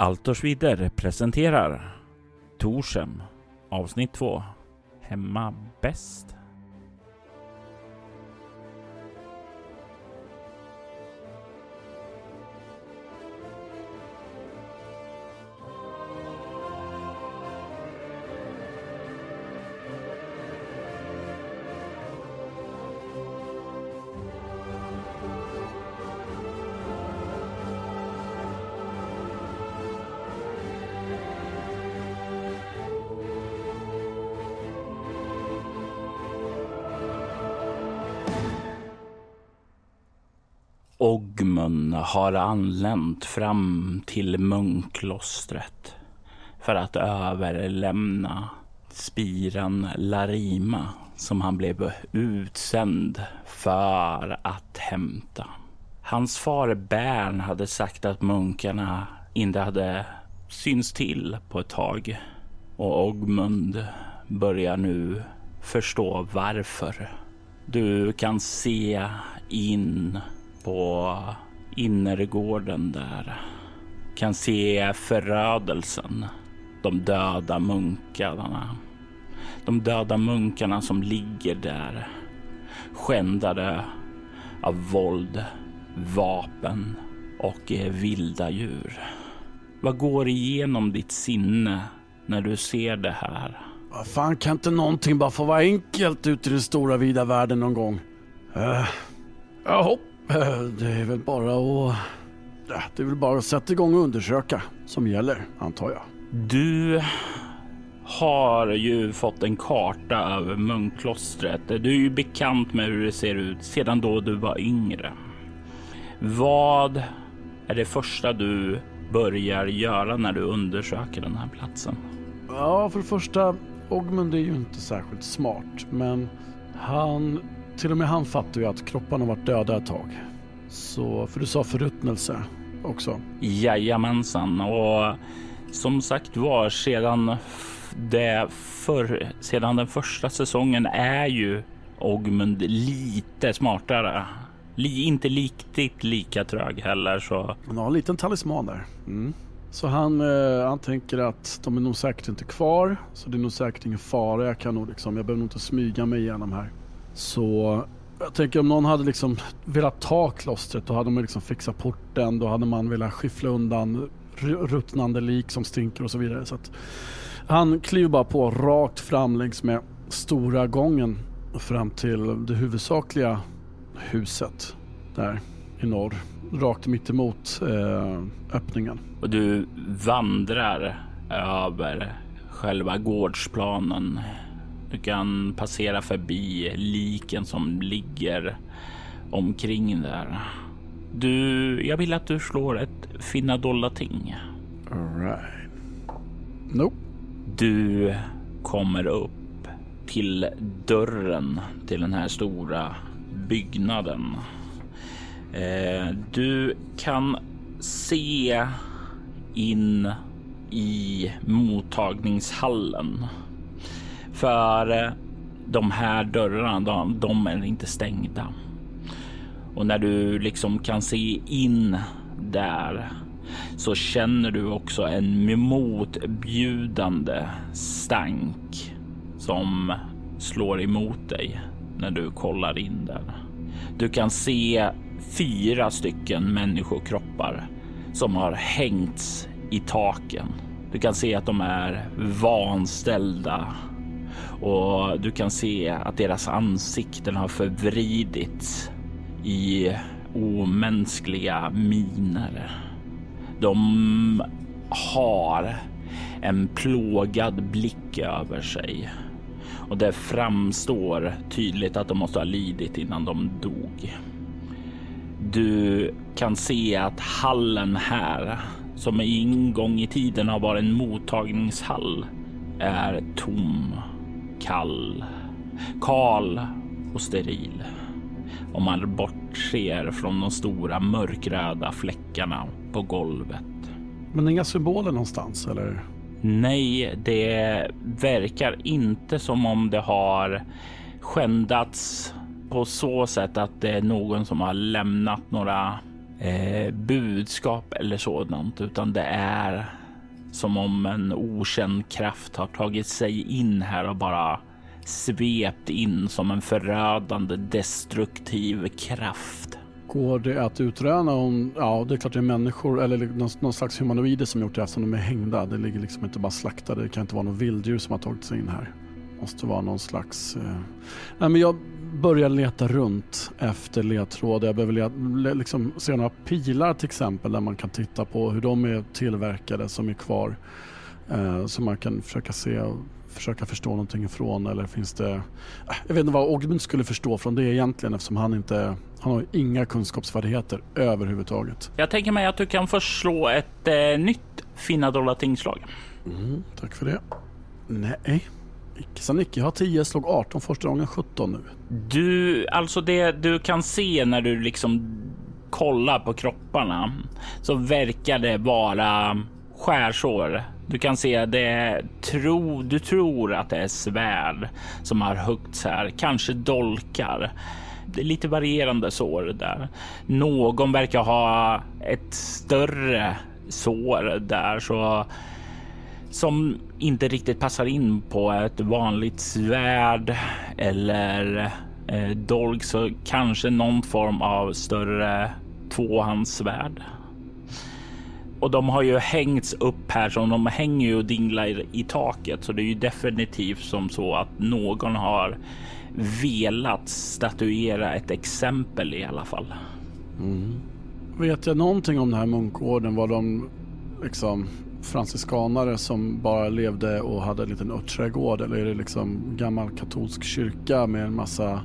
Altorsvider presenterar Torsem avsnitt 2 Hemma bäst. Har anlänt fram till munkklostret för att överlämna spiran Larima som han blev utsänd för att hämta. Hans far Bern hade sagt att munkarna inte hade synts till på ett tag och Ogmund börjar nu förstå varför. Du kan se in på innergården där kan se förödelsen. De döda munkarna. De döda munkarna som ligger där skändade av våld, vapen och eh, vilda djur. Vad går igenom ditt sinne när du ser det här? Vad fan, kan inte någonting bara få vara enkelt ute i den stora vida världen någon gång? Uh, jag uh, det är väl bara att... Uh, det är väl bara att sätta igång och undersöka som gäller, antar jag. Du har ju fått en karta över munkklostret. Du är ju bekant med hur det ser ut sedan då du var yngre. Vad är det första du börjar göra när du undersöker den här platsen? Ja, för det första, Ogmund är ju inte särskilt smart, men han, till och med han fattar ju att kropparna varit döda ett tag. Så, för du sa förruttnelse också. Jajamensan, och som sagt var sedan det för, sedan den första säsongen är ju Ogmund lite smartare. Li, inte riktigt lika trög heller så. Han har en liten talisman där. Mm. Så han, eh, han tänker att de är nog säkert inte kvar. Så det är nog säkert ingen fara. Jag kan nog liksom, jag behöver nog inte smyga mig igenom här. Så jag tänker om någon hade liksom velat ta klostret då hade man liksom fixat porten. Då hade man velat skyffla undan ruttnande lik som stinker och så vidare. Så att han kliver bara på rakt fram längs med stora gången fram till det huvudsakliga huset där i norr. Rakt mitt emot eh, öppningen. Och du vandrar över själva gårdsplanen. Du kan passera förbi liken som ligger omkring där. Du, jag vill att du slår ett finna dolda ting. Alright. Nope. Du kommer upp till dörren till den här stora byggnaden. Eh, du kan se in i mottagningshallen. För eh, de här dörrarna, de, de är inte stängda. Och när du liksom kan se in där så känner du också en motbjudande stank som slår emot dig när du kollar in där. Du kan se fyra stycken människokroppar som har hängts i taken. Du kan se att de är vanställda och du kan se att deras ansikten har förvridits i omänskliga miner. De har en plågad blick över sig och det framstår tydligt att de måste ha lidit innan de dog. Du kan se att hallen här, som en gång i tiden har varit en mottagningshall, är tom, kall, kal och steril. Om man bortser från de stora mörkröda fläckarna på golvet. Men inga symboler någonstans eller? Nej, det verkar inte som om det har skändats på så sätt att det är någon som har lämnat några eh, budskap eller sådant, utan det är som om en okänd kraft har tagit sig in här och bara svept in som en förödande destruktiv kraft. Går det att utröna om, ja det är klart det är människor eller någon, någon slags humanoider som gjort det eftersom de är hängda. Det ligger liksom inte bara slaktade, det kan inte vara någon vilddjur som har tagit sig in här. Måste vara någon slags... Eh... Nej men jag börjar leta runt efter ledtrådar. Jag behöver leta, liksom, se några pilar till exempel där man kan titta på hur de är tillverkade som är kvar. Eh, så man kan försöka se försöka förstå någonting ifrån eller finns det... Äh, jag vet inte vad Ogmund skulle förstå från det egentligen eftersom han inte... Han har inga kunskapsfärdigheter överhuvudtaget. Jag tänker mig att du kan få slå ett eh, nytt finna dollar tingslag. Mm, tack för det. Nej. Icke sa Jag har 10, slog 18 första gången 17 nu. Du, alltså det du kan se när du liksom kollar på kropparna så verkar det vara skärsår du kan se det. Tro, du tror att det är svärd som har huggits här, kanske dolkar. Det är lite varierande sår där. Någon verkar ha ett större sår där så som inte riktigt passar in på ett vanligt svärd eller eh, dolk så kanske någon form av större tvåhandssvärd. Och de har ju hängts upp här så de hänger ju och dinglar i taket. Så det är ju definitivt som så att någon har velat statuera ett exempel i alla fall. Mm. Vet jag någonting om den här munkorden? Vad de liksom franciskanare som bara levde och hade en liten örtträdgård eller är det liksom gammal katolsk kyrka med en massa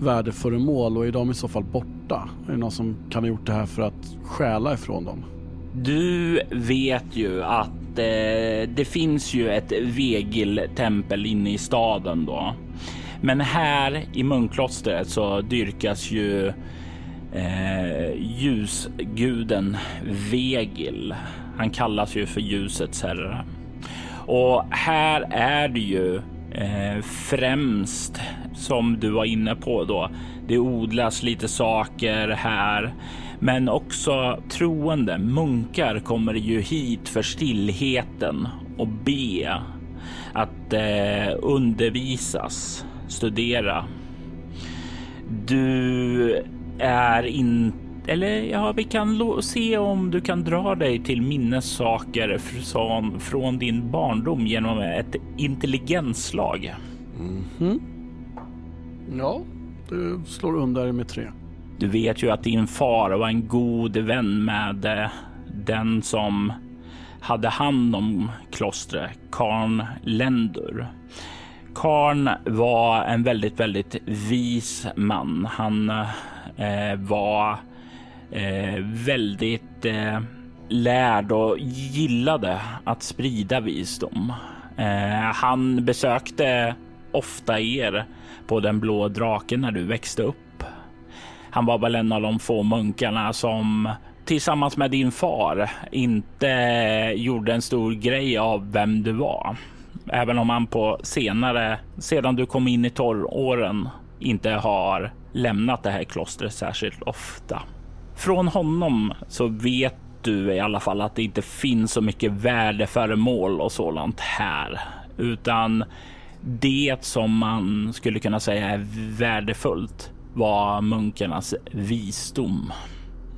värdeföremål och är de i så fall borta? Är det någon som kan ha gjort det här för att stjäla ifrån dem? Du vet ju att eh, det finns ju ett Vegil-tempel inne i staden då. Men här i munklostret så dyrkas ju eh, ljusguden Vegil. Han kallas ju för ljusets herre. Och här är det ju eh, främst som du var inne på då. Det odlas lite saker här men också troende munkar kommer ju hit för stillheten och be att eh, undervisas, studera. Du är inte eller ja, vi kan se om du kan dra dig till minnessaker från, från din barndom genom ett intelligensslag. Mm -hmm. Ja, du slår under med tre. Du vet ju att din far var en god vän med eh, den som hade hand om klostret, Karn Lendur. Karn var en väldigt, väldigt vis man. Han eh, Eh, var eh, väldigt eh, lärd och gillade att sprida visdom. Eh, han besökte ofta er på den blå draken när du växte upp han var väl en av de få munkarna som tillsammans med din far inte gjorde en stor grej av vem du var. Även om han på senare, sedan du kom in i torråren, inte har lämnat det här klostret särskilt ofta. Från honom så vet du i alla fall att det inte finns så mycket värdeföremål och sådant här, utan det som man skulle kunna säga är värdefullt var munkarnas visdom.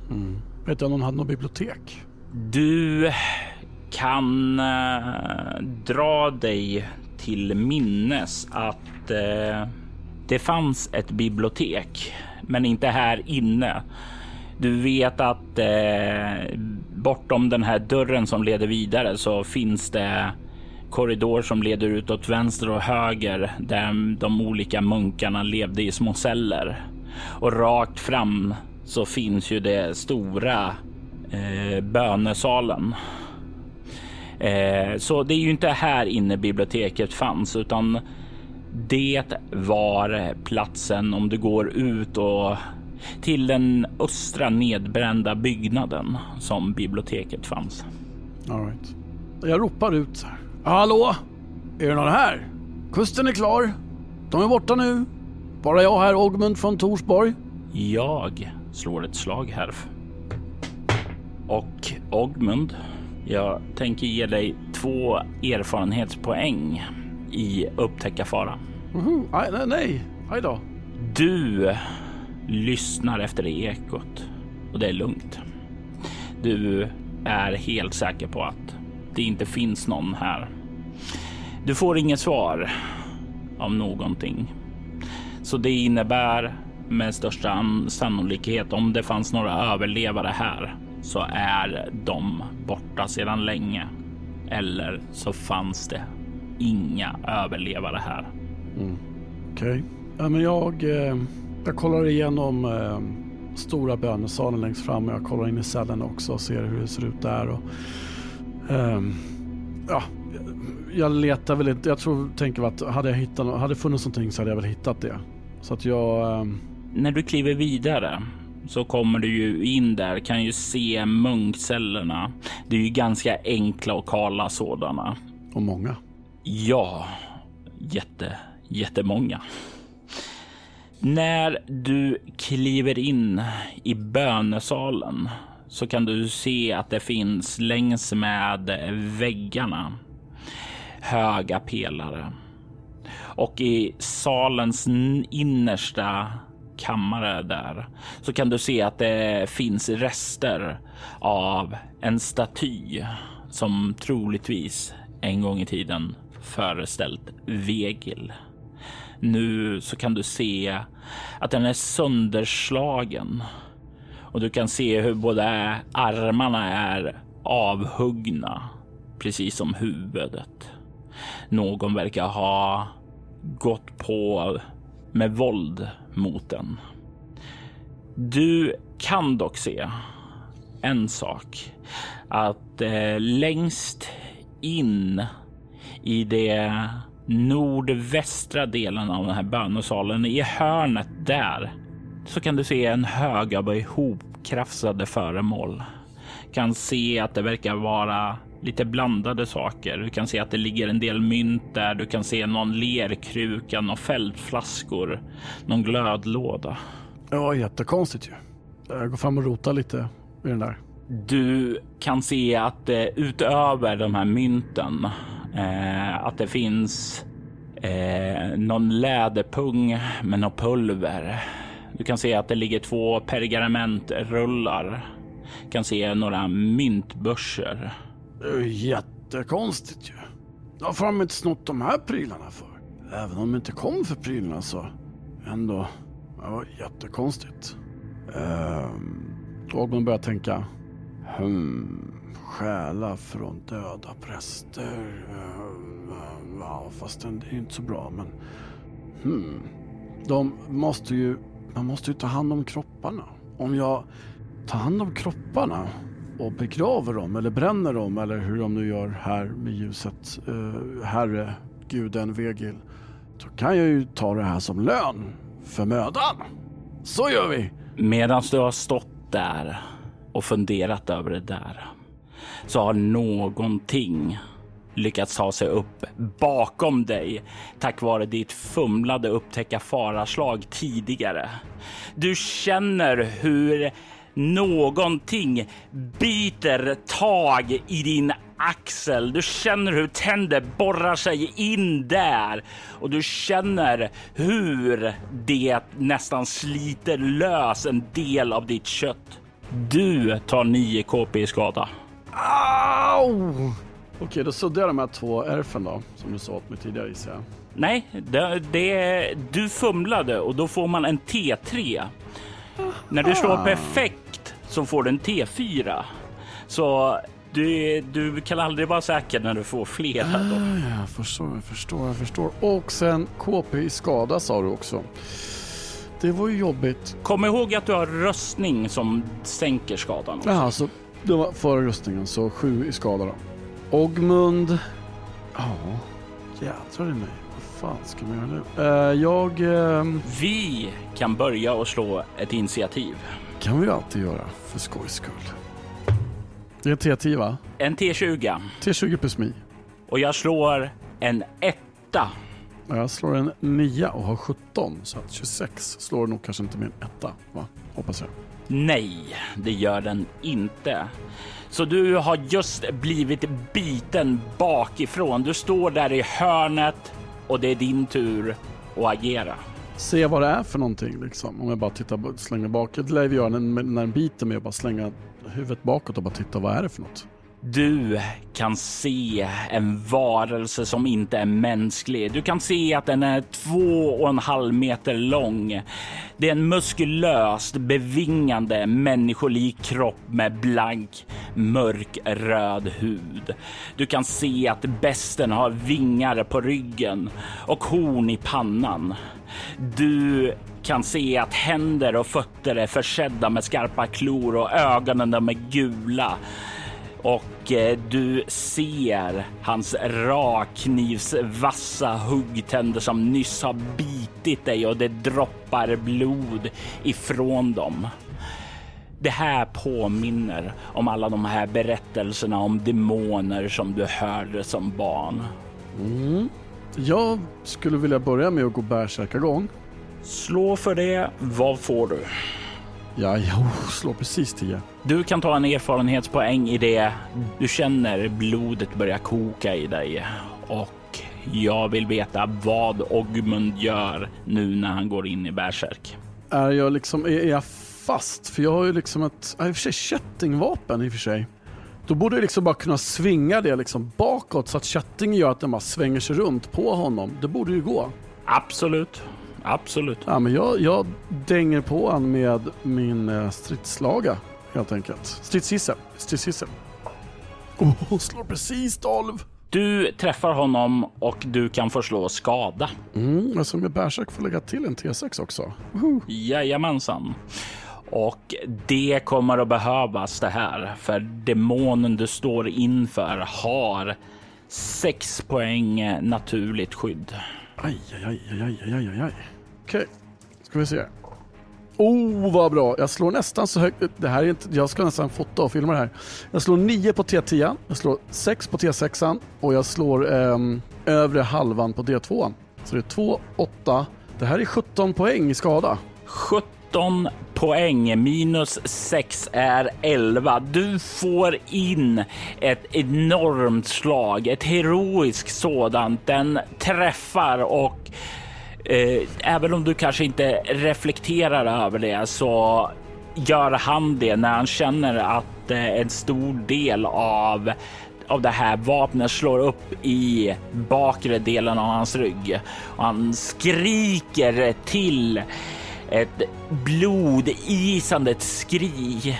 Mm. Vet du om de hade något bibliotek? Du kan äh, dra dig till minnes att äh, det fanns ett bibliotek, men inte här inne. Du vet att eh, bortom den här dörren som leder vidare så finns det korridor som leder ut åt vänster och höger där de olika munkarna levde i små celler. Och rakt fram så finns ju det stora eh, bönesalen. Eh, så det är ju inte här inne biblioteket fanns utan det var platsen om du går ut och till den östra nedbrända byggnaden som biblioteket fanns. All right. Jag ropar ut. Hallå? Är det någon här? Kusten är klar. De är borta nu. Bara jag här, Ogmund från Torsborg. Jag slår ett slag här. Och Ogmund, jag tänker ge dig två erfarenhetspoäng i upptäcka fara. Mhm. Aj, nej, nej, aj då. Du lyssnar efter ekot och det är lugnt. Du är helt säker på att det inte finns någon här. Du får inget svar om någonting. Så det innebär med största sannolikhet om det fanns några överlevare här så är de borta sedan länge. Eller så fanns det inga överlevare här. Mm. Okej. Okay. Ja, men jag, eh, jag kollar igenom eh, stora bönesalen längst fram och jag kollar in i cellen också och ser hur det ser ut där. Och, eh, ja, jag letar väl inte. Jag tror, tänker att hade jag hittat, hade funnits någonting så hade jag väl hittat det. Så att jag... Ehm, När du kliver vidare så kommer du ju in där, kan ju se munkcellerna. Det är ju ganska enkla och kala sådana. Och många. Ja, jätte, jättemånga. När du kliver in i bönesalen så kan du se att det finns längs med väggarna höga pelare. Och i salens innersta kammare där så kan du se att det finns rester av en staty som troligtvis en gång i tiden föreställt Vegil. Nu så kan du se att den är sönderslagen och du kan se hur både armarna är avhuggna, precis som huvudet. Någon verkar ha gått på med våld mot den. Du kan dock se en sak. Att eh, längst in i det nordvästra delen av den här bönesalen, i hörnet där, så kan du se en hög av ihopkrafsade föremål. Kan se att det verkar vara lite blandade saker. Du kan se att det ligger en del mynt där. Du kan se någon lerkruka, några fältflaskor, någon glödlåda. Ja, jättekonstigt ju. Jag går fram och rotar lite i den där. Du kan se att eh, utöver de här mynten eh, att det finns eh, någon läderpung med något pulver. Du kan se att det ligger två pergamentrullar. Du kan se några myntbörser. Det jättekonstigt ju. Varför har de inte snott de här prylarna för? Även om de inte kom för prylarna så ändå. Det var jättekonstigt. Ehm, och man börjar tänka. Hmm, stjäla från döda präster. Eh, ja, fast det är inte så bra men. Hmm. De måste ju, man måste ju ta hand om kropparna. Om jag tar hand om kropparna och begraver dem eller bränner dem eller hur de nu gör här med ljuset. Uh, herre, guden Vegil. Då kan jag ju ta det här som lön för mödan. Så gör vi! Medan du har stått där och funderat över det där så har någonting lyckats ta sig upp bakom dig tack vare ditt fumlade upptäcka faraslag tidigare. Du känner hur någonting biter tag i din axel. Du känner hur tänder borrar sig in där och du känner hur det nästan sliter lös en del av ditt kött. Du tar 9 KP i skada. Au! Okej, då suddar jag de här två ärfen då, som du sa åt mig tidigare gissar jag. Nej, det, det, du fumlade och då får man en T3. När du slår perfekt så får du en T4. Så du, du kan aldrig vara säker när du får flera. Ah, jag förstår, jag förstår, jag förstår. Och sen KP i skada sa du också. Det var ju jobbigt. Kom ihåg att du har röstning som sänker skadan. Också. Jaha, så det var före röstningen, så sju i skada då. Ogmund. Ja, jädrar i mig fan ska man göra nu? Uh, jag... Uh... Vi kan börja och slå ett initiativ. kan vi ju alltid göra, för skojs skull. Det är en T10 va? En T20. T20 plus mi. Och jag slår en etta. Jag slår en 9 och har 17, så att 26 slår nog kanske inte än etta. Va? hoppas jag. Nej, det gör den inte. Så du har just blivit biten bakifrån. Du står där i hörnet och det är din tur att agera. Se vad det är för någonting liksom. Om jag bara tittar, slänger bakåt. Det lär vi göra när, när den biter mig och bara slänga huvudet bakåt och bara titta vad är det för något. Du kan se en varelse som inte är mänsklig. Du kan se att den är två och en halv meter lång. Det är en muskulöst bevingande människolik kropp med blank mörkröd hud. Du kan se att besten har vingar på ryggen och horn i pannan. Du kan se att händer och fötter är försedda med skarpa klor och ögonen de är gula och eh, du ser hans rakknivsvassa huggtänder som nyss har bitit dig och det droppar blod ifrån dem. Det här påminner om alla de här berättelserna om demoner som du hörde som barn. Mm. Jag skulle vilja börja med att gå bärsärkagång. Slå för det. Vad får du? Ja, jag slår precis 10. Du kan ta en erfarenhetspoäng i det du känner blodet börja koka i dig och jag vill veta vad Ogmund gör nu när han går in i bärsärk. Är jag liksom, är jag fast? För jag har ju liksom ett, i och för sig kättingvapen i och för sig. Då borde jag liksom bara kunna svinga det liksom bakåt så att kättingen gör att den bara svänger sig runt på honom. Det borde ju gå. Absolut. Absolut. Ja, men jag, jag dänger på han med min eh, stridslaga helt enkelt. Stridsgissel. Stridsgissel. Oh, slår precis 12. Du träffar honom och du kan förslå skada. Mm, alltså med bärsärk får lägga till en T6 också. Uh. Jajamensan. Och det kommer att behövas det här för demonen du står inför har sex poäng naturligt skydd. Aj, aj, aj, aj, aj, aj, aj. Okej, ska vi se. Oh, vad bra. Jag slår nästan så högt. Det här är inte, jag ska nästan fota och filma det här. Jag slår 9 på T10, jag slår 6 på T6 och jag slår eh, övre halvan på D2. Så det är 2, 8. Det här är 17 poäng i skada. 17 poäng minus 6 är 11. Du får in ett enormt slag, ett heroiskt sådant. Den träffar och eh, även om du kanske inte reflekterar över det så gör han det när han känner att eh, en stor del av av det här vapnet slår upp i bakre delen av hans rygg och han skriker till ett blodisande skri.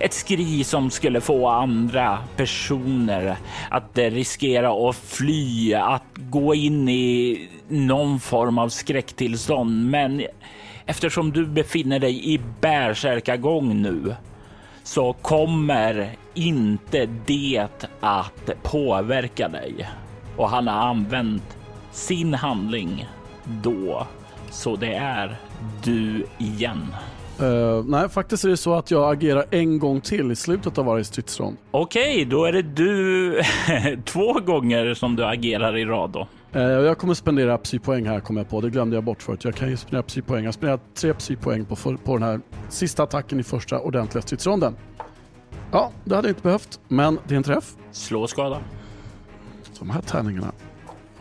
Ett skri som skulle få andra personer att riskera att fly, att gå in i någon form av skräcktillstånd. Men eftersom du befinner dig i bärsärkagång nu så kommer inte det att påverka dig. Och han har använt sin handling då. Så det är du igen. Uh, nej, faktiskt är det så att jag agerar en gång till i slutet av varje stridsrond. Okej, okay, då är det du två gånger som du agerar i rad då. Uh, jag kommer spendera psypoäng här kommer jag på. Det glömde jag bort förut. Jag kan ju spendera psypoäng. Jag spenderar tre psypoäng på, för, på den här sista attacken i första ordentliga stridsronden. Ja, det hade jag inte behövt, men det är en träff. Slå skada. De här tärningarna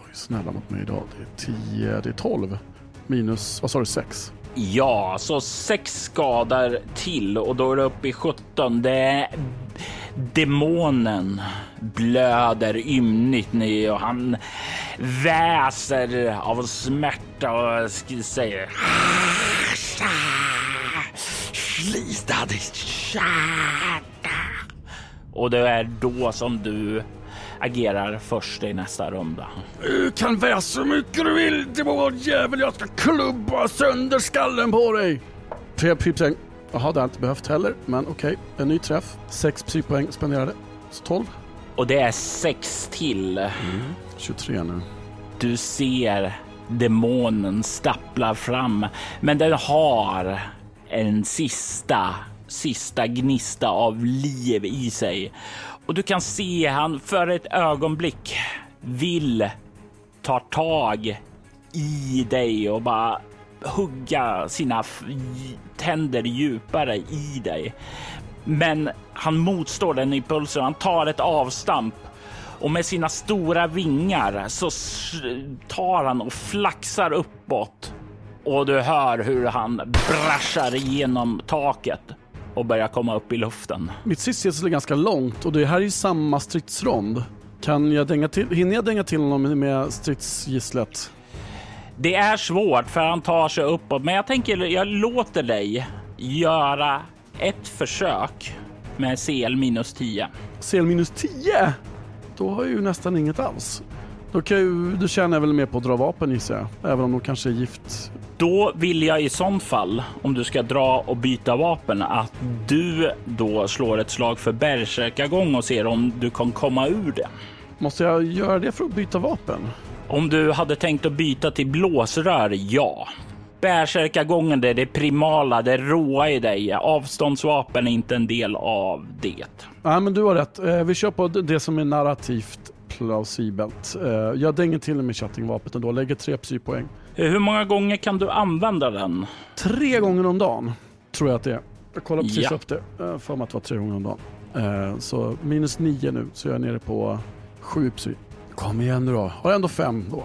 var ju snälla mot mig idag. Det är 10, det är 12 minus, vad sa du, 6? Ja, så sex skadar till och då är det uppe i 17. Det är demonen blöder ymnigt nu och han väser av smärta och säger Slita ditt kärta. Och det är då som du agerar först i nästa runda. Du kan väsa hur mycket du vill, demonjävel. Jag ska klubba sönder skallen på dig. Tre psypoäng. Jaha, det har jag inte behövt heller, men okej. Okay. En ny träff. Sex psypoäng spenderade. Så 12. Och det är sex till. Mm. 23 nu. Du ser demonen stappla fram, men den har en sista, sista gnista av liv i sig och du kan se han för ett ögonblick vill ta tag i dig och bara hugga sina tänder djupare i dig. Men han motstår den impulsen. Han tar ett avstamp och med sina stora vingar så tar han och flaxar uppåt och du hör hur han braschar igenom taket och börjar komma upp i luften. Mitt stridsgissel är ganska långt och det här är samma stridsrond. Kan jag dänga till, hinner jag dänga till honom med stridsgisslet? Det är svårt för han tar sig uppåt, men jag tänker jag låter dig göra ett försök med CL minus 10. CL minus 10? Då har jag ju nästan inget alls. Då, kan ju, då tjänar jag väl mer på att dra vapen gissar jag, även om de kanske är gift. Då vill jag i sånt fall, om du ska dra och byta vapen, att du då slår ett slag för bärsärkagång och ser om du kan komma ur det. Måste jag göra det för att byta vapen? Om du hade tänkt att byta till blåsrör, ja. Bärsärkagången, det är det primala, det råa i dig. Avståndsvapen är inte en del av det. Nej, men du har rätt. Eh, vi kör på det som är narrativt plausibelt. Eh, jag dänger till med chattingvapnet ändå, lägger tre psypoäng. Hur många gånger kan du använda den? Tre gånger om dagen, tror jag att det är. Jag kollade precis ja. upp det, för mig att det var tre gånger om dagen. Eh, så minus nio nu, så jag är nere på sju psy. Kom igen nu då. Har jag ändå fem då.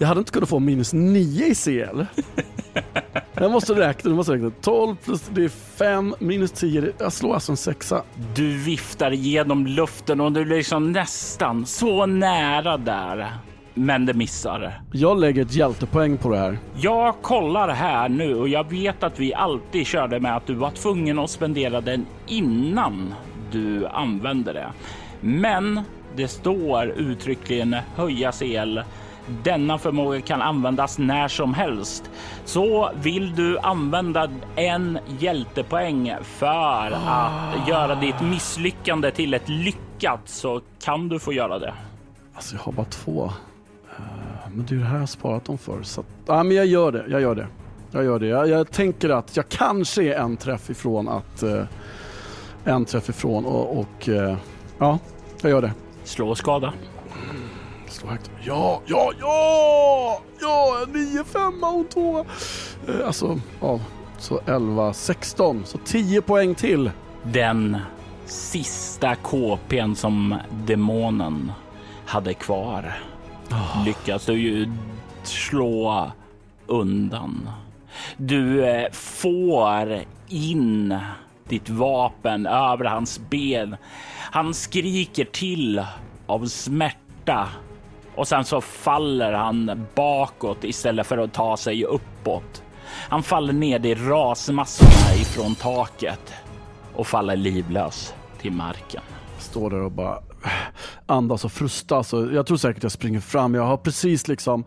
Jag hade inte kunnat få minus 9 i CL. Jag måste räkna, du måste räkna. 12 plus det är 5 minus 10. Jag slår alltså en sexa. Du viftar genom luften och du är liksom nästan så nära där. Men det missar. Jag lägger ett hjältepoäng på det här. Jag kollar här nu och jag vet att vi alltid körde med att du var tvungen att spendera den innan du använder det. Men det står uttryckligen höja CL denna förmåga kan användas när som helst. Så vill du använda en hjältepoäng för att göra ditt misslyckande till ett lyckat så kan du få göra det. Alltså jag har bara två. Eh, men det är det här jag sparat dem för. Så ja, men jag gör det. Jag gör det. Jag gör det. Jag, jag tänker att jag kanske är en träff ifrån att... Uh, en träff ifrån och, och uh, ja, jag gör det. Slå skada slå högt. Ja, ja, ja! Ja, 9, 5 och 2. Eh, alltså, ja, så 11, 16. Så 10 poäng till. Den sista KPn som demonen hade kvar oh. lyckas du ju slå undan. Du eh, får in ditt vapen över hans ben. Han skriker till av smärta och sen så faller han bakåt istället för att ta sig uppåt. Han faller ner i rasmassorna ifrån taket och faller livlös till marken. Står där och bara andas och frustas. Jag tror säkert jag springer fram. Jag har precis liksom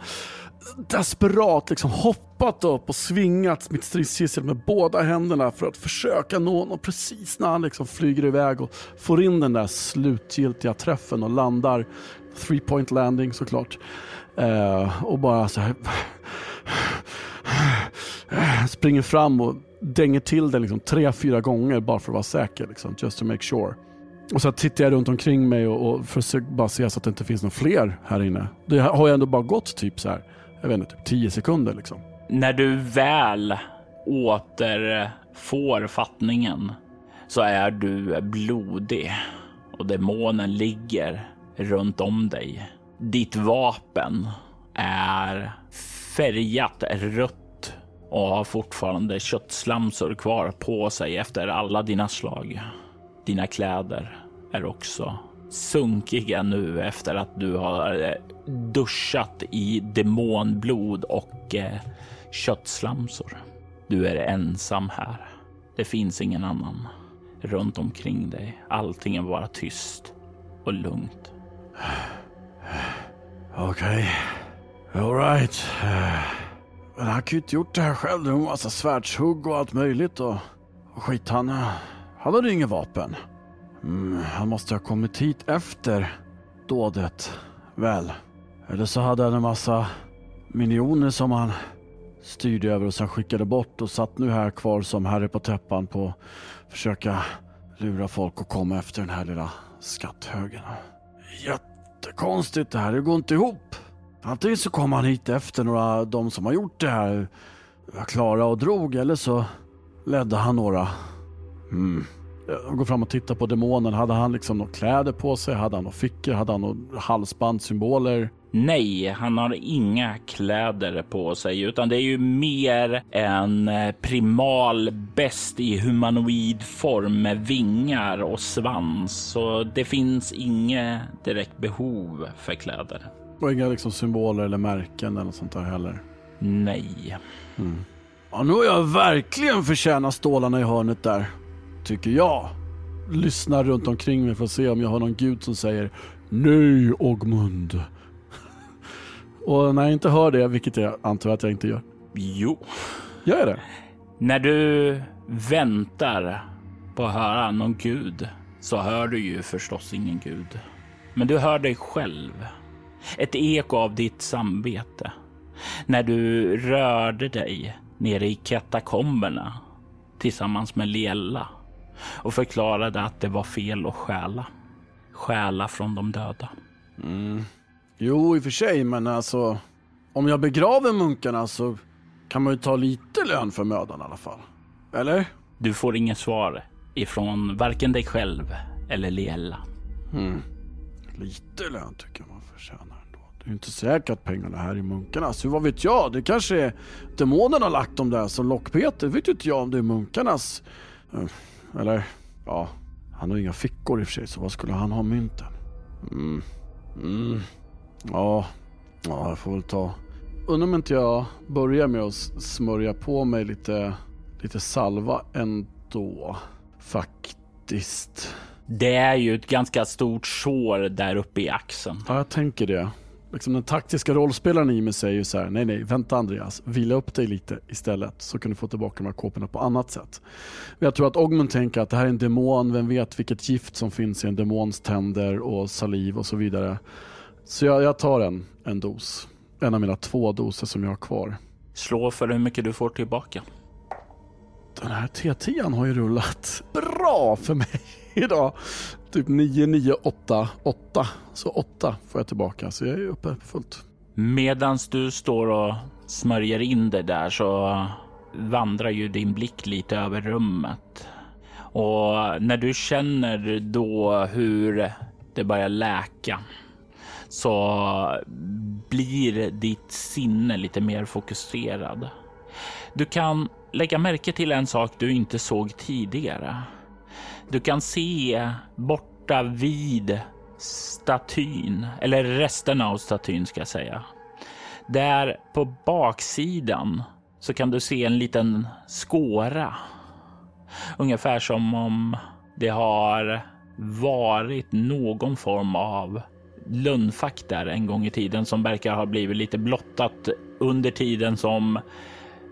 desperat liksom hoppat upp och svingat mitt stridsgissel med båda händerna för att försöka nå honom precis när han liksom flyger iväg och får in den där slutgiltiga träffen och landar three point landing såklart. Eh, och bara så här springer fram och dänger till den liksom tre, fyra gånger bara för att vara säker. Liksom, just to make sure. Och så tittar jag runt omkring mig och, och försöker bara se så att det inte finns några fler här inne. Det har ju ändå bara gått typ så här, jag vet inte, typ 10 sekunder liksom. När du väl återfår fattningen så är du blodig och demonen ligger runt om dig. Ditt vapen är färgat rött och har fortfarande köttslamsor kvar på sig efter alla dina slag. Dina kläder är också sunkiga nu efter att du har eh, duschat i demonblod och eh, köttslamsor. Du är ensam här. Det finns ingen annan runt omkring dig. Allting är bara tyst och lugnt. Okej. Okay. Alright. Men han kan ju inte gjort det här själv. Det var en massa svärdshugg och allt möjligt och, och skit. Han, eh, han hade inget vapen. Mm, han måste ha kommit hit efter dådet. Väl. Eller så hade han en massa miljoner som han styrde över och sen skickade bort och satt nu här kvar som herre på täppan på att försöka lura folk och komma efter den här lilla skatthögen. Jättekonstigt det här, det går inte ihop. Antingen så kom han hit efter några, de som har gjort det här, var Klara och drog, eller så ledde han några. Mm. Jag går fram och tittar på demonen. Hade han liksom några kläder på sig? Hade han några fickor? Hade han några halsbandssymboler? Nej, han har inga kläder på sig, utan det är ju mer en primal bäst i humanoid form med vingar och svans. Så det finns inget direkt behov för kläder. Och inga liksom symboler eller märken eller sånt där heller? Nej. Mm. Ja, nu har jag verkligen förtjänat stålarna i hörnet där. Tycker jag. Lyssnar runt omkring mig för att se om jag har någon gud som säger Nej, Ogmund. Och när jag inte hör det, vilket jag antar att jag inte gör. Jo. Gör jag det? När du väntar på att höra någon gud så hör du ju förstås ingen gud. Men du hör dig själv. Ett eko av ditt samvete. När du rörde dig nere i katakomberna tillsammans med Liella och förklarade att det var fel att stjäla. Stjäla från de döda. Mm. Jo, i och för sig, men alltså om jag begraver munkarna så kan man ju ta lite lön för mödan i alla fall. Eller? Du får inget svar ifrån varken dig själv eller Liella. Mm. Lite lön tycker jag man förtjänar ändå. Det är inte säkert att pengarna här i munkarnas. Så vad vet jag? Det kanske är demonerna har lagt dem där som lockpeter. vet ju inte jag om det är munkarnas. Eh, eller, ja, han har inga fickor i och för sig, så vad skulle han ha mynten? Mm. Mm. Ja, ja, jag får väl ta... Undrar om inte jag börjar med att smörja på mig lite, lite salva ändå. Faktiskt. Det är ju ett ganska stort sår där uppe i axeln. Ja, jag tänker det. Liksom den taktiska rollspelaren i mig säger så här, nej nej, vänta Andreas, vila upp dig lite istället så kan du få tillbaka de här kåporna på annat sätt. Jag tror att Ogmund tänker att det här är en demon, vem vet vilket gift som finns i en demons tänder och saliv och så vidare. Så jag, jag tar en, en dos. En av mina två doser som jag har kvar. Slå för hur mycket du får tillbaka. Den här T10 har ju rullat bra för mig idag. Typ 9, 9, 8, 8. Så 8 får jag tillbaka, så jag är uppe fullt. Medans du står och smörjer in det där så vandrar ju din blick lite över rummet. Och när du känner då hur det börjar läka så blir ditt sinne lite mer fokuserad. Du kan lägga märke till en sak du inte såg tidigare. Du kan se borta vid statyn, eller resterna av statyn ska jag säga. Där på baksidan så kan du se en liten skåra. Ungefär som om det har varit någon form av lönnfack där en gång i tiden som verkar ha blivit lite blottat under tiden som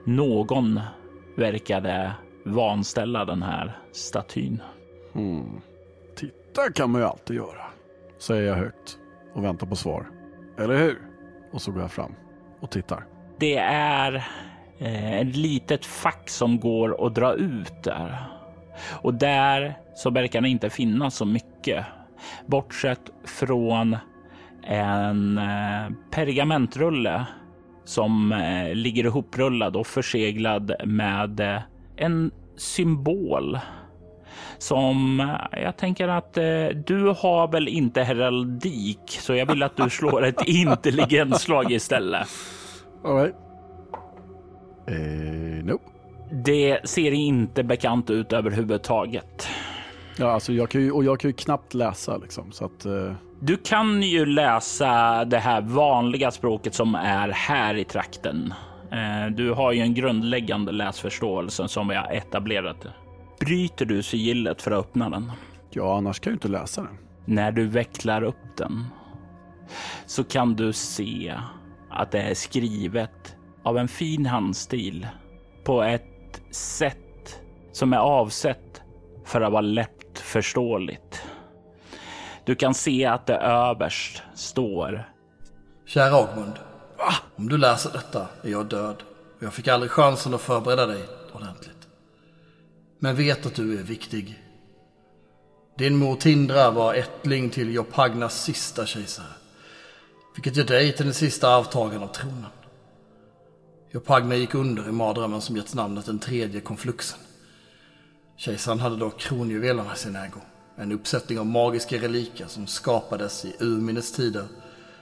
någon verkade vanställa den här statyn. Hmm. Titta kan man ju alltid göra, säger jag högt och väntar på svar. Eller hur? Och så går jag fram och tittar. Det är eh, ett litet fack som går att dra ut där. Och där så verkar det inte finnas så mycket. Bortsett från en eh, pergamentrulle som eh, ligger ihoprullad och förseglad med eh, en symbol som eh, jag tänker att eh, du har väl inte heraldik, så jag vill att du slår ett intelligensslag istället. All right. Eh, nope. Det ser inte bekant ut överhuvudtaget. Ja, alltså jag kan ju, och jag kan ju knappt läsa liksom, så att... Eh... Du kan ju läsa det här vanliga språket som är här i trakten. Eh, du har ju en grundläggande läsförståelse som vi har etablerat. Bryter du sigillet för att öppna den? Ja, annars kan jag inte läsa den. När du vecklar upp den så kan du se att det är skrivet av en fin handstil på ett sätt som är avsett för att vara lättförståeligt. Du kan se att det överst står. Kära Agmund. Om du läser detta är jag död och jag fick aldrig chansen att förbereda dig ordentligt. Men vet att du är viktig. Din mor Tindra var ättling till Jopagnas sista kejsare. Vilket gör dig till den sista arvtagaren av tronen. Jopagna gick under i mardrömmen som getts namnet den tredje konfluxen. Kejsaren hade då kronjuvelerna i sin ägo. En uppsättning av magiska reliker som skapades i urminnes tider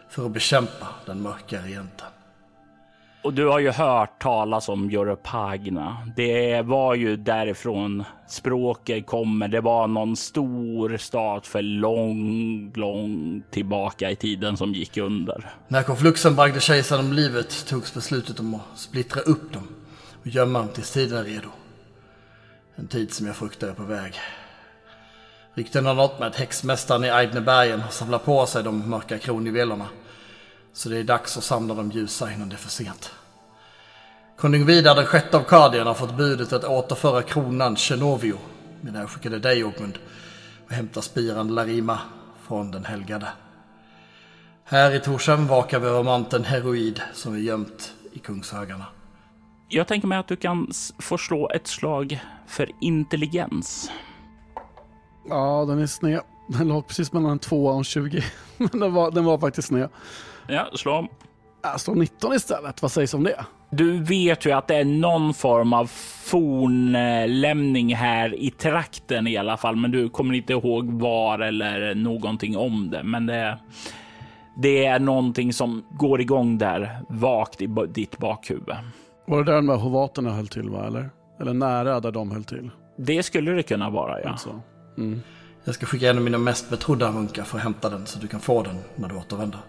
för att bekämpa den mörka regenten. Och du har ju hört talas om Europagna. Det var ju därifrån språket kommer. Det var någon stor stat för lång, lång tillbaka i tiden som gick under. När konfluxen bragde kejsaren om livet togs beslutet om att splittra upp dem och gömma dem tills tiden är redo. En tid som jag fruktar är på väg. Rykten har nått mig att häxmästaren i Eidnebergen har samlat på sig de mörka kronjuvelerna. Så det är dags att samla de ljusa innan det är för sent. Konung Vidar den sjätte av Kardien har fått budet att återföra kronan Chenovio medan jag skickade dig Ogmund och hämta spiran Larima från den helgade. Här i Torshavn vakar vi över manteln Heroid som är gömt i Kungshögarna. Jag tänker mig att du kan få slå ett slag för intelligens. Ja, den är sned. Den låg precis mellan en 2 och en 20. Men den var, den var faktiskt sned. Ja, slå om. Jag slår 19 istället. Vad sägs om det? Du vet ju att det är någon form av fornlämning här i trakten i alla fall, men du kommer inte ihåg var eller någonting om det. Men det, det är någonting som går igång där vagt i ditt bakhuvud. Var det där de där hovaterna höll till, va? Eller? Eller nära där de höll till? Det skulle det kunna vara, ja. Alltså. Mm. Jag ska skicka en av mina mest betrodda munkar för att hämta den så du kan få den när du återvänder.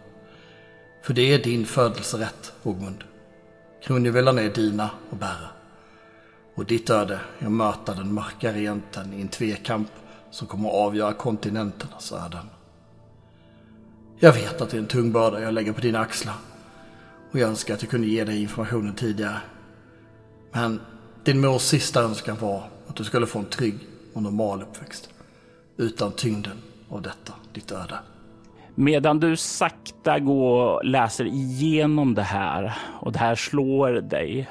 För det är din födelserätt, Ogmund. Kronjuvelerna är dina att bära. Och ditt öde är att möta den mörka regenten i en tvekamp som kommer att avgöra kontinenternas öden. Jag vet att det är en tung börda jag lägger på dina axlar. Och jag önskar att jag kunde ge dig informationen tidigare. Men din mors sista önskan var att du skulle få en trygg och normal uppväxt. Utan tyngden av detta, ditt öde. Medan du sakta går och läser igenom det här och det här slår dig.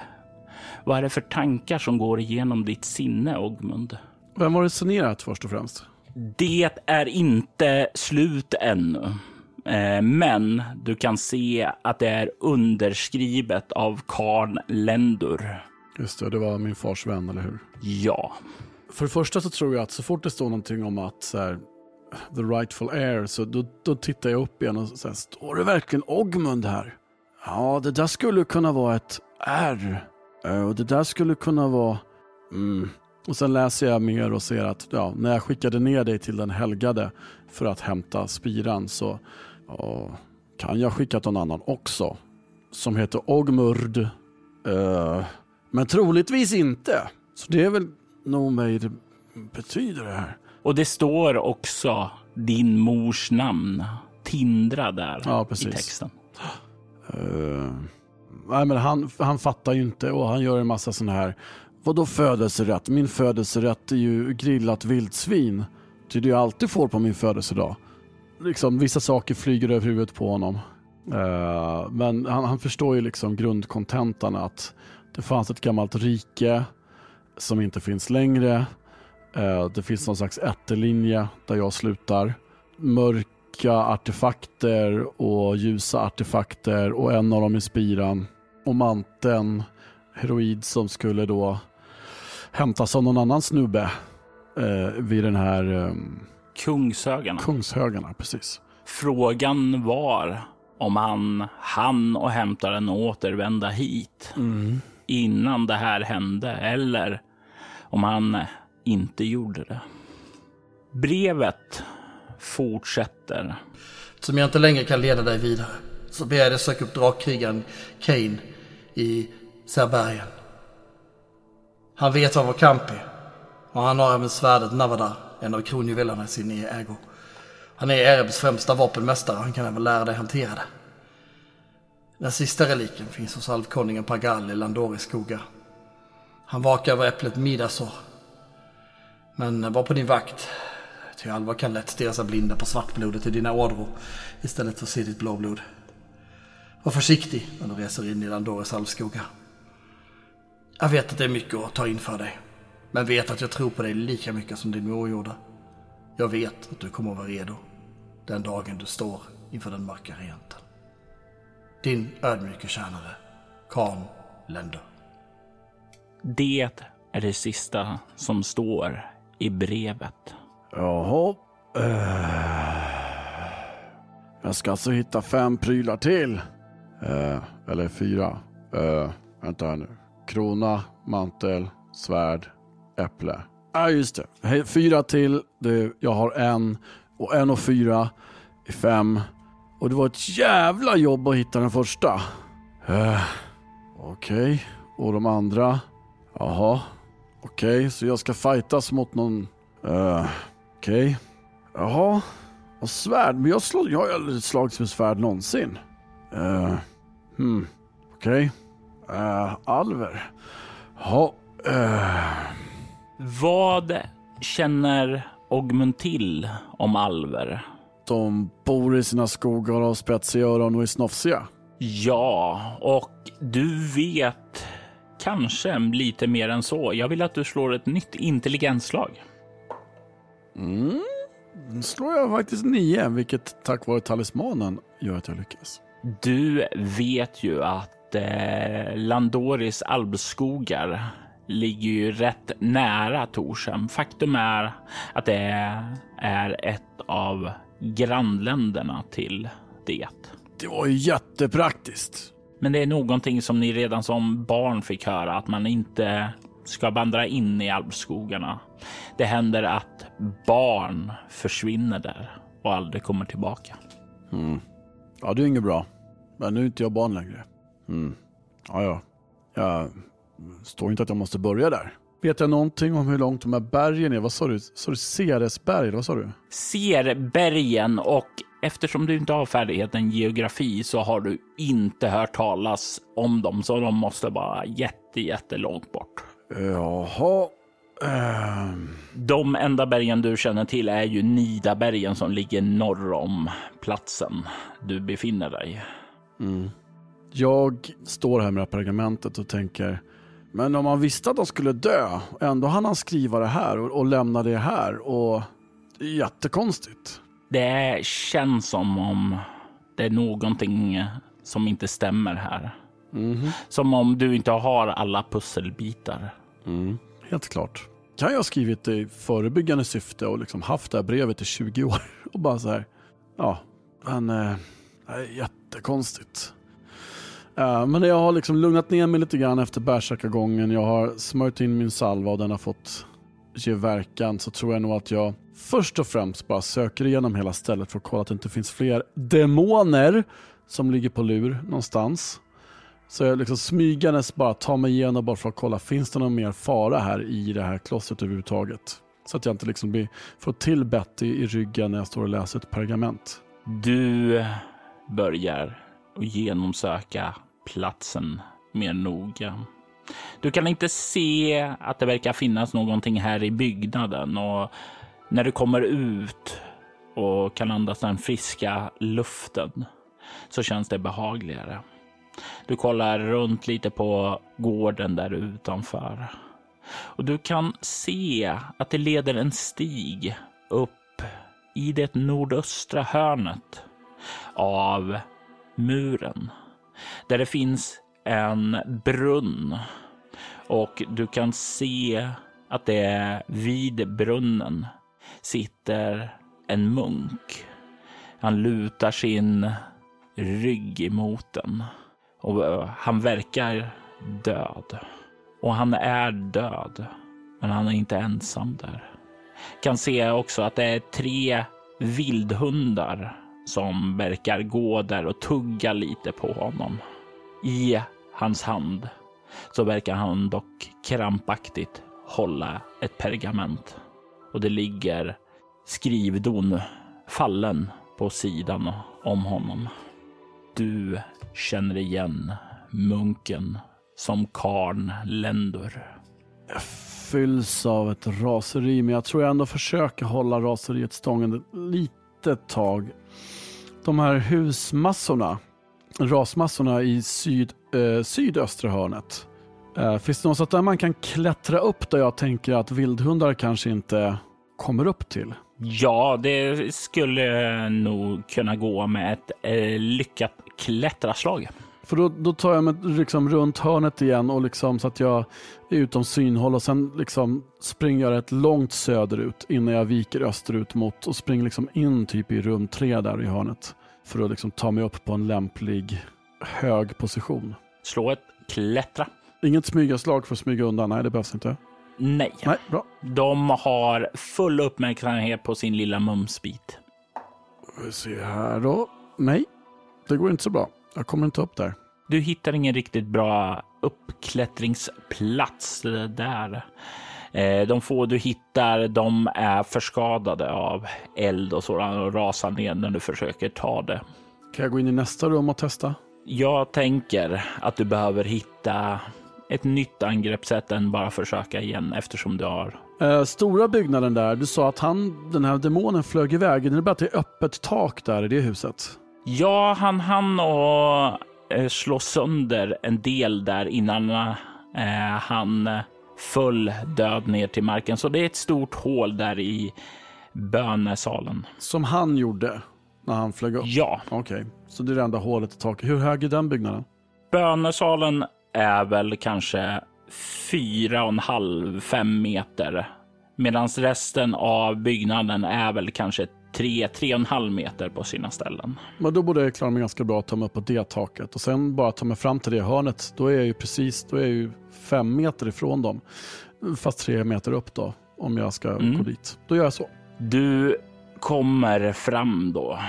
Vad är det för tankar som går igenom ditt sinne, Ogmund? Vem var det signerat först och främst? Det är inte slut ännu. Eh, men du kan se att det är underskrivet av Karl Lendur. Just det, det var min fars vän, eller hur? Ja. För det första så tror jag att så fort det står någonting om att så här, the rightful heir, så då, då tittar jag upp igen och säger, står det verkligen Ogmund här? Ja, det där skulle kunna vara ett R. Eh, och det där skulle kunna vara... Mm. Och sen läser jag mer och ser att ja, när jag skickade ner dig till den helgade för att hämta spiran så ja, kan jag skicka någon annan också. Som heter Ogmurd. Uh, men troligtvis inte. Så det är väl det betyder det här. Och det står också din mors namn, Tindra, där ja, i texten. Uh, nej, men han, han fattar ju inte och han gör en massa sådana här. Vadå födelserätt? Min födelserätt är ju grillat vildsvin. Det är det jag alltid får på min födelsedag. Liksom, vissa saker flyger över huvudet på honom. Uh, men han, han, förstår ju liksom grundkontentan att det fanns ett gammalt rike som inte finns längre. Uh, det finns någon slags ättelinje där jag slutar. Mörka artefakter och ljusa artefakter och en av dem är spiran. Och manteln, heroid som skulle då hämtas av någon annan snubbe uh, vid den här um, Kungshögarna. Kungshögarna, precis. Frågan var om han han och hämta den och återvända hit mm. innan det här hände eller om han inte gjorde det. Brevet fortsätter. Som jag inte längre kan leda dig vidare så ber jag dig söka upp drakkrigaren Kane i Serbergen. Han vet var vår kamp är och han har även svärdet Navadar en av kronjuvelerna i sin ägo. Han är Erebs främsta vapenmästare och han kan även lära dig hantera det. Den sista reliken finns hos alvkonungen Pagal i Landoris skogar. Han vakar över äpplet Midasor. Men var på din vakt. Ty Alva kan lätt stirra sig blinda på svartblodet i dina ådror istället för att se ditt blåblod. Var försiktig när du reser in i Landores alvskogar. Jag vet att det är mycket att ta in för dig. Men vet att jag tror på dig lika mycket som din mor gjorde. Jag vet att du kommer att vara redo den dagen du står inför den mörka regenten. Din ödmjuke tjänare, Kan Länder. Det är det sista som står i brevet. Jaha. Eh. Jag ska alltså hitta fem prylar till. Eh, eller fyra. Eh, vänta här nu. Krona, mantel, svärd, äpple. Ja, ah, just det. Fyra till. Jag har en. Och en och fyra är fem. Och det var ett jävla jobb att hitta den första. Eh, Okej. Och de andra? Jaha. Okej, så jag ska fightas mot någon... Uh, Okej. Jaha. Och svärd? Men jag, slår, jag har aldrig slagits med svärd någonsin. Uh, hmm. Okej. Uh, Alver. Ja. Uh. Vad känner Ogmund till om alver? De bor i sina skogar och har spetsiga öron och är snofsiga. Ja, och du vet kanske lite mer än så. Jag vill att du slår ett nytt intelligensslag. Mm. Nu slår jag faktiskt nio, vilket tack vare talismanen gör att jag lyckas. Du vet ju att eh, Landoris alvskogar ligger ju rätt nära Torshem. Faktum är att det är ett av grannländerna till det. Det var ju jättepraktiskt. Men det är någonting som ni redan som barn fick höra att man inte ska vandra in i alvskogarna. Det händer att barn försvinner där och aldrig kommer tillbaka. Mm. Ja, det är inget bra. Men nu är inte jag barn längre. Mm. Ja, ja. Jag står inte att jag måste börja där. Vet jag någonting om hur långt de här bergen är? Vad sa du? Sa du Ceresberg? Vad sa du? Serbergen och eftersom du inte har färdigheten geografi så har du inte hört talas om dem, så de måste vara jätte, jättelångt bort. Jaha. Um... De enda bergen du känner till är ju Nidabergen som ligger norr om platsen du befinner dig. Mm. Jag står här med det här pergamentet och tänker, men om man visste att de skulle dö, ändå hann han skriva det här och, och lämna det här och det är jättekonstigt. Det känns som om det är någonting som inte stämmer här. Mm. Som om du inte har alla pusselbitar. Mm. Helt klart. Kan jag ha skrivit det i förebyggande syfte och liksom haft det här brevet i 20 år och bara så här. Ja, men eh, det är jättekonstigt. Uh, men jag har liksom lugnat ner mig lite grann efter bärsärkagången. Jag har smörjt in min salva och den har fått ge verkan. Så tror jag nog att jag först och främst bara söker igenom hela stället för att kolla att det inte finns fler demoner som ligger på lur någonstans. Så jag liksom smygandes bara tar mig igenom bara för att kolla, finns det någon mer fara här i det här klostret överhuvudtaget? Så att jag inte liksom blir, får till Betty i ryggen när jag står och läser ett pergament. Du börjar att genomsöka platsen mer noga. Du kan inte se att det verkar finnas någonting här i byggnaden och när du kommer ut och kan andas den friska luften så känns det behagligare. Du kollar runt lite på gården där utanför och du kan se att det leder en stig upp i det nordöstra hörnet av muren där det finns en brunn och du kan se att det är vid brunnen sitter en munk. Han lutar sin rygg emot den och eh, han verkar död. Och han är död, men han är inte ensam där. Kan se också att det är tre vildhundar som verkar gå där och tugga lite på honom. I hans hand så verkar han dock krampaktigt hålla ett pergament och det ligger skrivdon fallen på sidan om honom. Du känner igen munken som Karn Lendur. Jag fylls av ett raseri, men jag tror jag ändå försöker hålla raseriet stången ett litet tag. De här husmassorna, rasmassorna i syd, eh, sydöstra hörnet. Eh, finns det något där man kan klättra upp där jag tänker att vildhundar kanske inte kommer upp till? Ja, det skulle nog kunna gå med ett eh, lyckat klättraslag. För då, då tar jag mig liksom runt hörnet igen och liksom så att jag är utom synhåll och sen liksom springer jag rätt långt söderut innan jag viker österut mot och springer liksom in typ i rum tre där i hörnet. För att liksom ta mig upp på en lämplig hög position. Slå ett klättra. Inget smygaslag för att smyga undan, nej det behövs inte. Nej. Nej, bra. De har full uppmärksamhet på sin lilla mumsbit. Vi ser här då. Nej, det går inte så bra. Jag kommer inte upp där. Du hittar ingen riktigt bra uppklättringsplats där. Eh, de få du hittar, de är förskadade av eld och sådant och rasar ner när du försöker ta det. Kan jag gå in i nästa rum och testa? Jag tänker att du behöver hitta ett nytt angreppssätt än bara försöka igen eftersom du har Eh, stora byggnaden där, du sa att han, den här demonen flög iväg. Det är bara att det är öppet tak där i det huset. Ja, han hann och eh, slå sönder en del där innan eh, han föll död ner till marken. Så det är ett stort hål där i bönesalen. Som han gjorde när han flög upp? Ja, Okej, så det är det enda hålet i taket. Hur hög är den byggnaden? bönesalen är väl kanske fyra och en halv, fem meter. Medan resten av byggnaden är väl kanske tre, tre och en halv meter på sina ställen. Men då borde jag klara mig ganska bra att ta mig upp på det taket och sen bara ta mig fram till det hörnet. Då är jag ju precis, då är jag ju fem meter ifrån dem. Fast tre meter upp då, om jag ska Mm. gå dit. Då gör jag så. Du kommer fram då,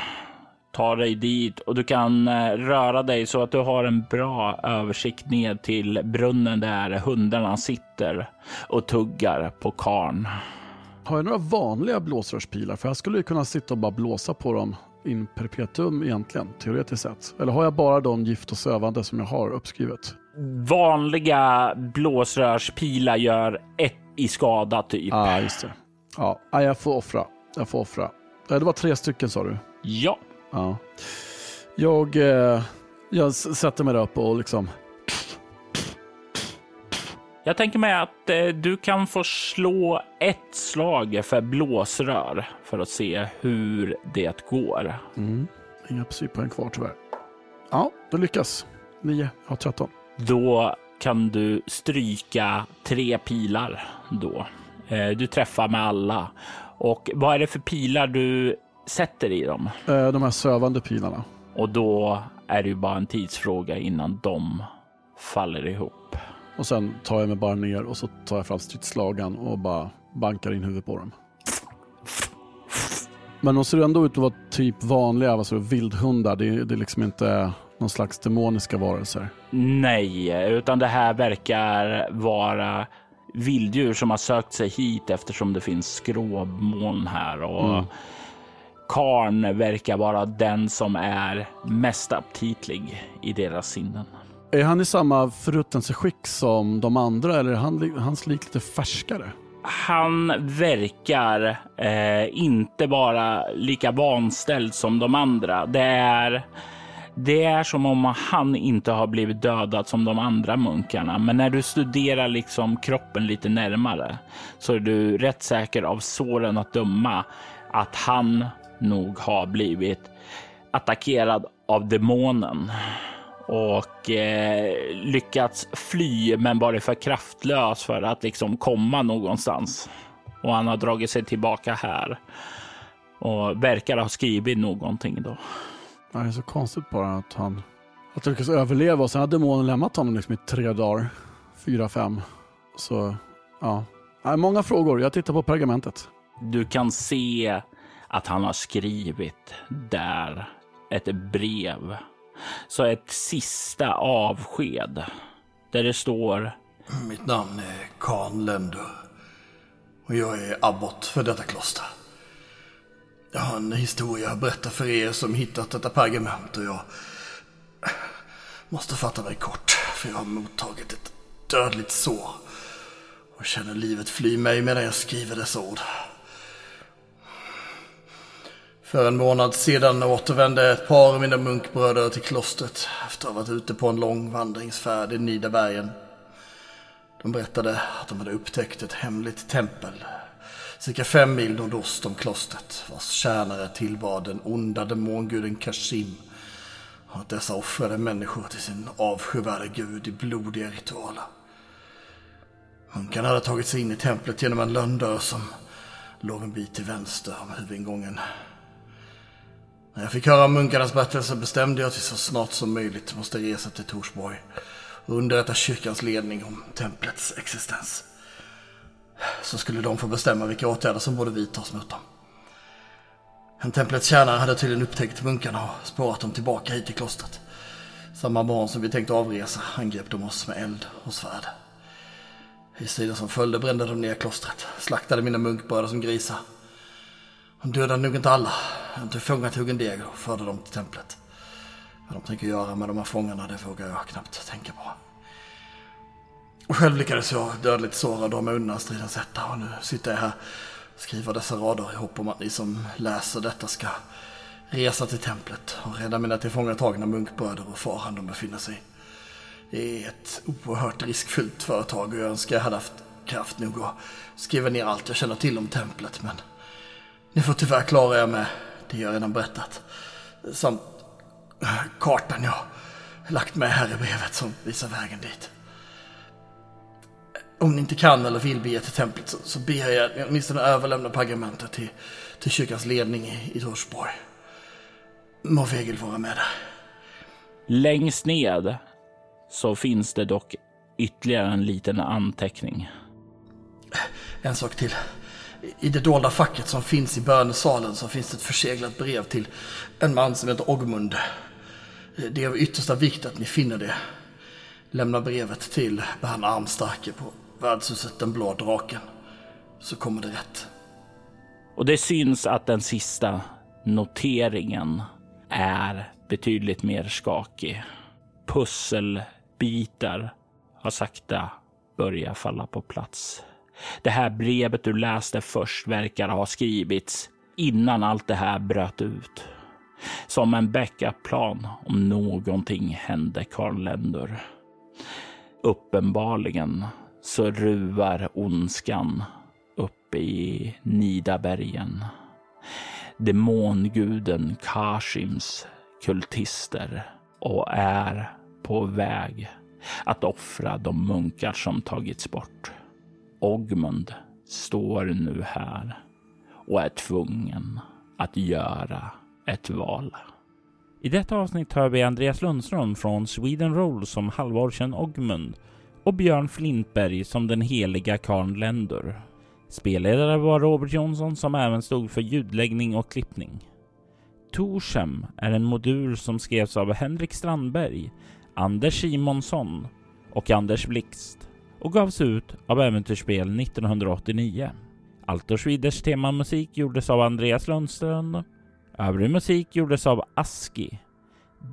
tar dig dit och du kan eh, röra dig så att du har en bra översikt ner till brunnen där hundarna sitter och tuggar på karn. Har jag några vanliga blåsrörspilar? För jag skulle ju kunna sitta och bara blåsa på dem in perpetuum egentligen, teoretiskt sett. Eller har jag bara de gift och sövande som jag har uppskrivet? Vanliga blåsrörspilar gör ett i skada typ. Ja, ah, just det. Ja, ah, jag får offra. Jag får offra. Eh, Det var tre stycken sa du? Ja, Ja. Jag, eh, jag sätter mig där uppe och liksom... jag tänker mig att eh, du kan få slå ett slag för blåsrör för att se hur det går. Mm. Inga psypoäng kvar tyvärr. Ja, det lyckas. Nio, jag har 13. Då kan du stryka tre pilar då. Eh, Du träffar med alla. Och vad är det för pilar du sätter i dem? Eh, de här sövande pilarna. Och då är det ju bara en tidsfråga innan de faller ihop. Och sen tar jag mig bara ner och så tar jag fram stridslagan och bara bankar in huvudet på dem. Men de ser ändå ut att vara typ vanliga du, vildhundar. Det är, det är liksom inte någon slags demoniska varelser. Nej, utan det här verkar vara vilddjur som har sökt sig hit eftersom det finns skråmoln här och Mm. karn verkar vara den som är mest aptitlig i deras sinnen. Är han i samma förruttnelseskick som de andra eller är han, hans lik lite färskare? Han verkar eh, inte vara lika vanställd som de andra. Det är, det är som om han inte har blivit dödad som de andra munkarna. Men när du studerar liksom kroppen lite närmare så är du rätt säker av såren att döma att han nog har blivit attackerad av demonen och eh, lyckats fly men varit för kraftlös för att liksom komma någonstans. Och han har dragit sig tillbaka här och verkar ha skrivit någonting då. Det är så konstigt bara att han att lyckas överleva och sen har demonen lämnat honom liksom i tre dagar. Fyra, fem. Så ja. ja. Många frågor. Jag tittar på pergamentet. Du kan se att han har skrivit där ett brev. Så ett sista avsked där det står Mitt namn är Kahn Lendo Och jag är abbot för detta kloster. Jag har en historia att berätta för er som hittat detta pergament och jag måste fatta mig kort för jag har mottagit ett dödligt sår och känner livet fly mig medan jag skriver dessa ord. För en månad sedan återvände ett par av mina munkbröder till klostret efter att ha varit ute på en lång vandringsfärd i Nidabergen. De berättade att de hade upptäckt ett hemligt tempel cirka fem mil nordost om klostret vars tjänare tillbad den onda demonguden Kashim Och att dessa offrade människor till sin avskyvärda gud i blodiga ritualer. Munkarna hade tagit sig in i templet genom en lönndörr som låg en bit till vänster om huvudingången. När jag fick höra munkarnas berättelse bestämde jag att vi så snart som möjligt måste resa till Torsborg och underrätta kyrkans ledning om templets existens. Så skulle de få bestämma vilka åtgärder som borde vidtas mot dem. En templets tjänare hade tydligen upptäckt munkarna och spårat dem tillbaka hit till klostret. Samma morgon som vi tänkte avresa angrep de oss med eld och svärd. I striden som följde brände de ner klostret, slaktade mina munkbröder som grisar. De dödade nog inte alla. De tillfångatog en deg och förde dem till templet. Vad de tänker göra med de här fångarna, det vågar jag knappt tänka på. Och själv lyckades jag dödligt såra dem undan stridens hetta och nu sitter jag här och skriver dessa rader i hopp om att ni som läser detta ska resa till templet och rädda mina tillfångatagna munkbröder och faran de befinner sig i. Det är ett oerhört riskfyllt företag och jag önskar jag hade haft kraft nog att skriva ner allt jag känner till om templet men ni får tyvärr klara er med det jag redan berättat. Samt kartan jag lagt med här i brevet som visar vägen dit. Om ni inte kan eller vill bege till templet så, så ber jag ni åtminstone överlämnar pergamentet till, till kyrkans ledning i, i Torsborg. Må Vegil vara med där. Längst ned så finns det dock ytterligare en liten anteckning. En sak till. I det dolda facket som finns i bönesalen så finns det ett förseglat brev till en man som heter Ogmund. Det är av yttersta vikt att ni finner det. Lämna brevet till Bern Armstarke på värdshuset Den blå draken. Så kommer det rätt. Och det syns att den sista noteringen är betydligt mer skakig. Pusselbitar har sakta börjat falla på plats. Det här brevet du läste först verkar ha skrivits innan allt det här bröt ut. Som en backup-plan om någonting hände Karl Lender. Uppenbarligen så ruvar ondskan uppe i Nidabergen. Demonguden Kashims kultister och är på väg att offra de munkar som tagits bort. Ogmund står nu här och är tvungen att göra ett val. I detta avsnitt hör vi Andreas Lundström från Sweden Roll som halvorchen Ogmund och Björn Flintberg som den heliga karln Lender. Spelledare var Robert Jonsson som även stod för ljudläggning och klippning. Torshem är en modul som skrevs av Henrik Strandberg, Anders Simonsson och Anders Blixt och gavs ut av Äventyrsspel 1989. Altors Viders temamusik gjordes av Andreas Lundström. Övrig musik gjordes av Aski,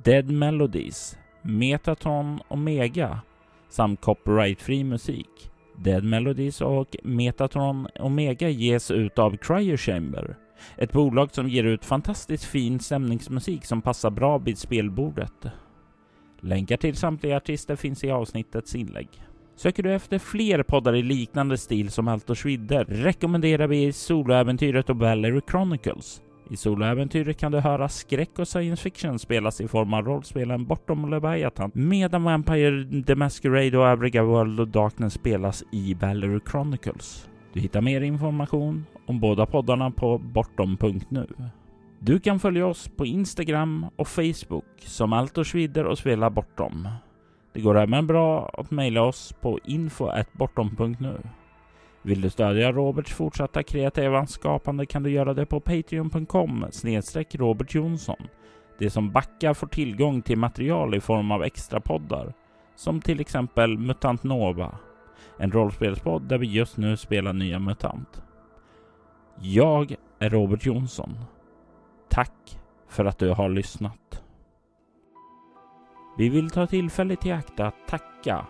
Dead Melodies, Metatron och Mega samt copyrightfri musik. Dead Melodies och Metatron Omega ges ut av Cryo Chamber, ett bolag som ger ut fantastiskt fin stämningsmusik som passar bra vid spelbordet. Länkar till samtliga artister finns i avsnittets inlägg. Söker du efter fler poddar i liknande stil som Alto och Schwidder rekommenderar vi soloäventyret och Valery Chronicles. I soloäventyret kan du höra skräck och science fiction spelas i form av rollspelen Bortom Leviathan, medan Vampire the Masquerade och övriga World of Darkness spelas i Valery Chronicles. Du hittar mer information om båda poddarna på bortom.nu. Du kan följa oss på Instagram och Facebook som Alto Schwider och Spela Bortom. Det går även bra att mejla oss på info.bortom.nu. Vill du stödja Roberts fortsatta kreativa skapande kan du göra det på patreon.com snedstreck Robert Jonsson. Det som backar får tillgång till material i form av extra poddar som till exempel Mutant Nova, en rollspelspodd där vi just nu spelar nya MUTANT. Jag är Robert Jonsson. Tack för att du har lyssnat. Vi vill ta tillfället i akt att tacka,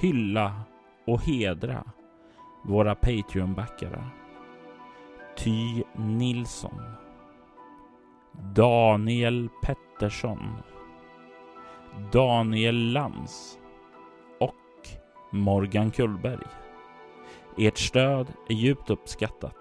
hylla och hedra våra Patreon-backare. Ty Nilsson. Daniel Pettersson. Daniel Lans. Och Morgan Kullberg. Ert stöd är djupt uppskattat.